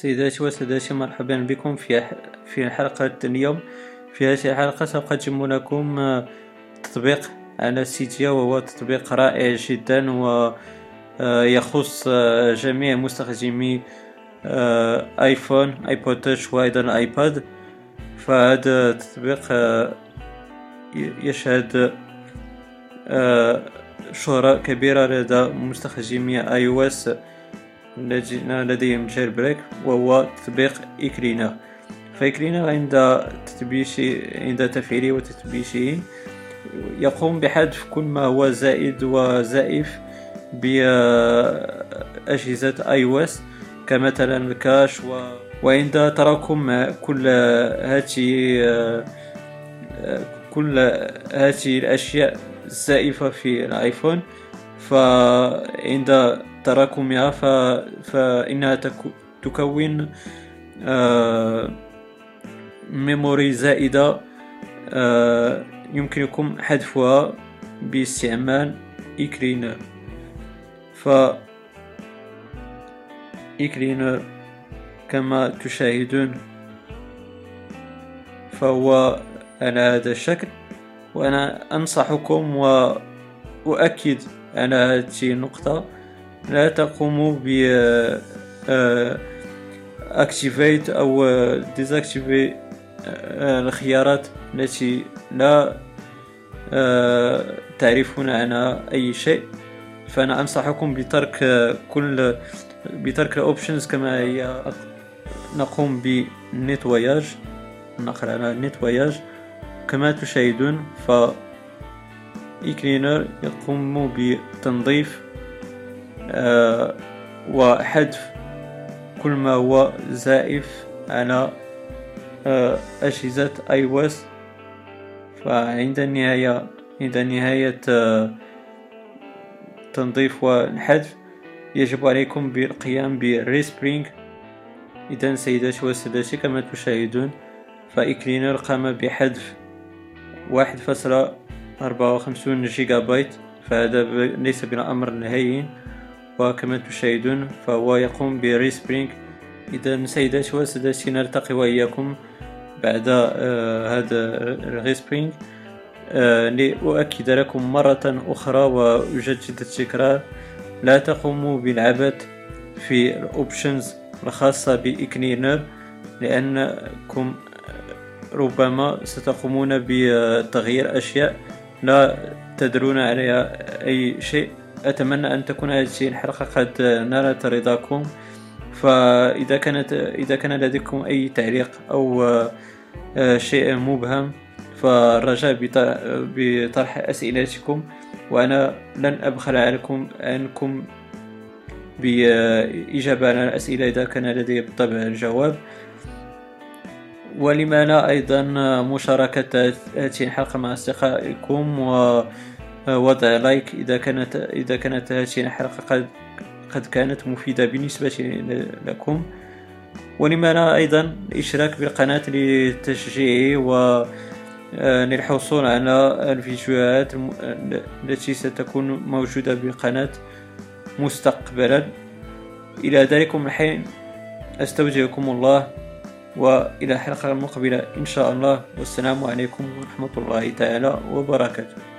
سيداتي وسادتي مرحبا بكم في في حلقة اليوم. في هذه الحلقة سوف لكم آه، تطبيق على Cydia وهو تطبيق رائع جدا ويخص آه، آه، جميع مستخدمي آيفون آيبود تاتش وأيضا آيباد. فهذا التطبيق يشهد شهرة كبيرة لدى مستخدمي iOS. الذين لديهم jailbreak وهو تطبيق iCleaner ف iCleaner عند تثبيته عند تفعيله وتثبيته يقوم بحذف كل ما هو زائد وزائف بأجهزة iOS كمثلا ال cache و... وعند تراكم كل هذه كل هذه الأشياء الزائفة في الآيفون. فعند تراكمها ف... فإنها تك... تكون آه... ميموري زائدة آه... يمكنكم حذفها باستعمال إكلينر ف إكلينر كما تشاهدون فهو على هذا الشكل وأنا أنصحكم وأؤكد على هذه النقطة لا تقوموا ب activate أو désactiver الخيارات. التي لا تعرفون عنها أي شيء. فأنا أنصحكم بترك كل بترك ال options كما هي. نقوم بال nettoyage ننقر على ال nettoyage كما تشاهدون ف iCleaner يقوم بتنظيف آه، وحذف كل ما هو زائف على آه، أجهزة iOS. فعند النهاية عند نهاية آه، تنظيف والحذف يجب عليكم بالقيام بال respring إذا سيداتي وسادتي كما تشاهدون ف iCleaner قام بحذف واحد فاصلة أربعة وخمسون جيجا بايت فهذا ليس بالأمر نهائي وكما تشاهدون فهو يقوم ب respring إذا سيداتي وسادتي نلتقي وإياكم بعد آه هذا ال respring آه لأؤكد لكم مرة أخرى وأجدد التكرار. لا تقوموا بالعبث في الأوبشنز الخاصة بإكلينر لأنكم ربما ستقومون بتغيير أشياء. لا تدرون عليها أي شيء. أتمنى أن تكون هذه الحلقة قد نالت رضاكم. فإذا كانت إذا كان لديكم أي تعليق أو آه، شيء مبهم فالرجاء بطرح أسئلتكم. وأنا لن أبخل عليكم عنكم بإجابة على الأسئلة إذا كان لدي بالطبع الجواب. ولما لا أيضا مشاركة هذه الحلقة مع أصدقائكم و وضع لايك إذا كانت إذا كانت هذه الحلقة قد قد كانت مفيدة بالنسبة لكم. ولما لا أيضا الاشتراك بالقناة لتشجيعي و آه، للحصول على الفيديوهات التي ستكون موجودة بالقناة مستقبلا. إلى ذلكم الحين أستودعكم الله. وإلى الحلقة المقبلة إن شاء الله. والسلام عليكم ورحمة الله تعالى وبركاته.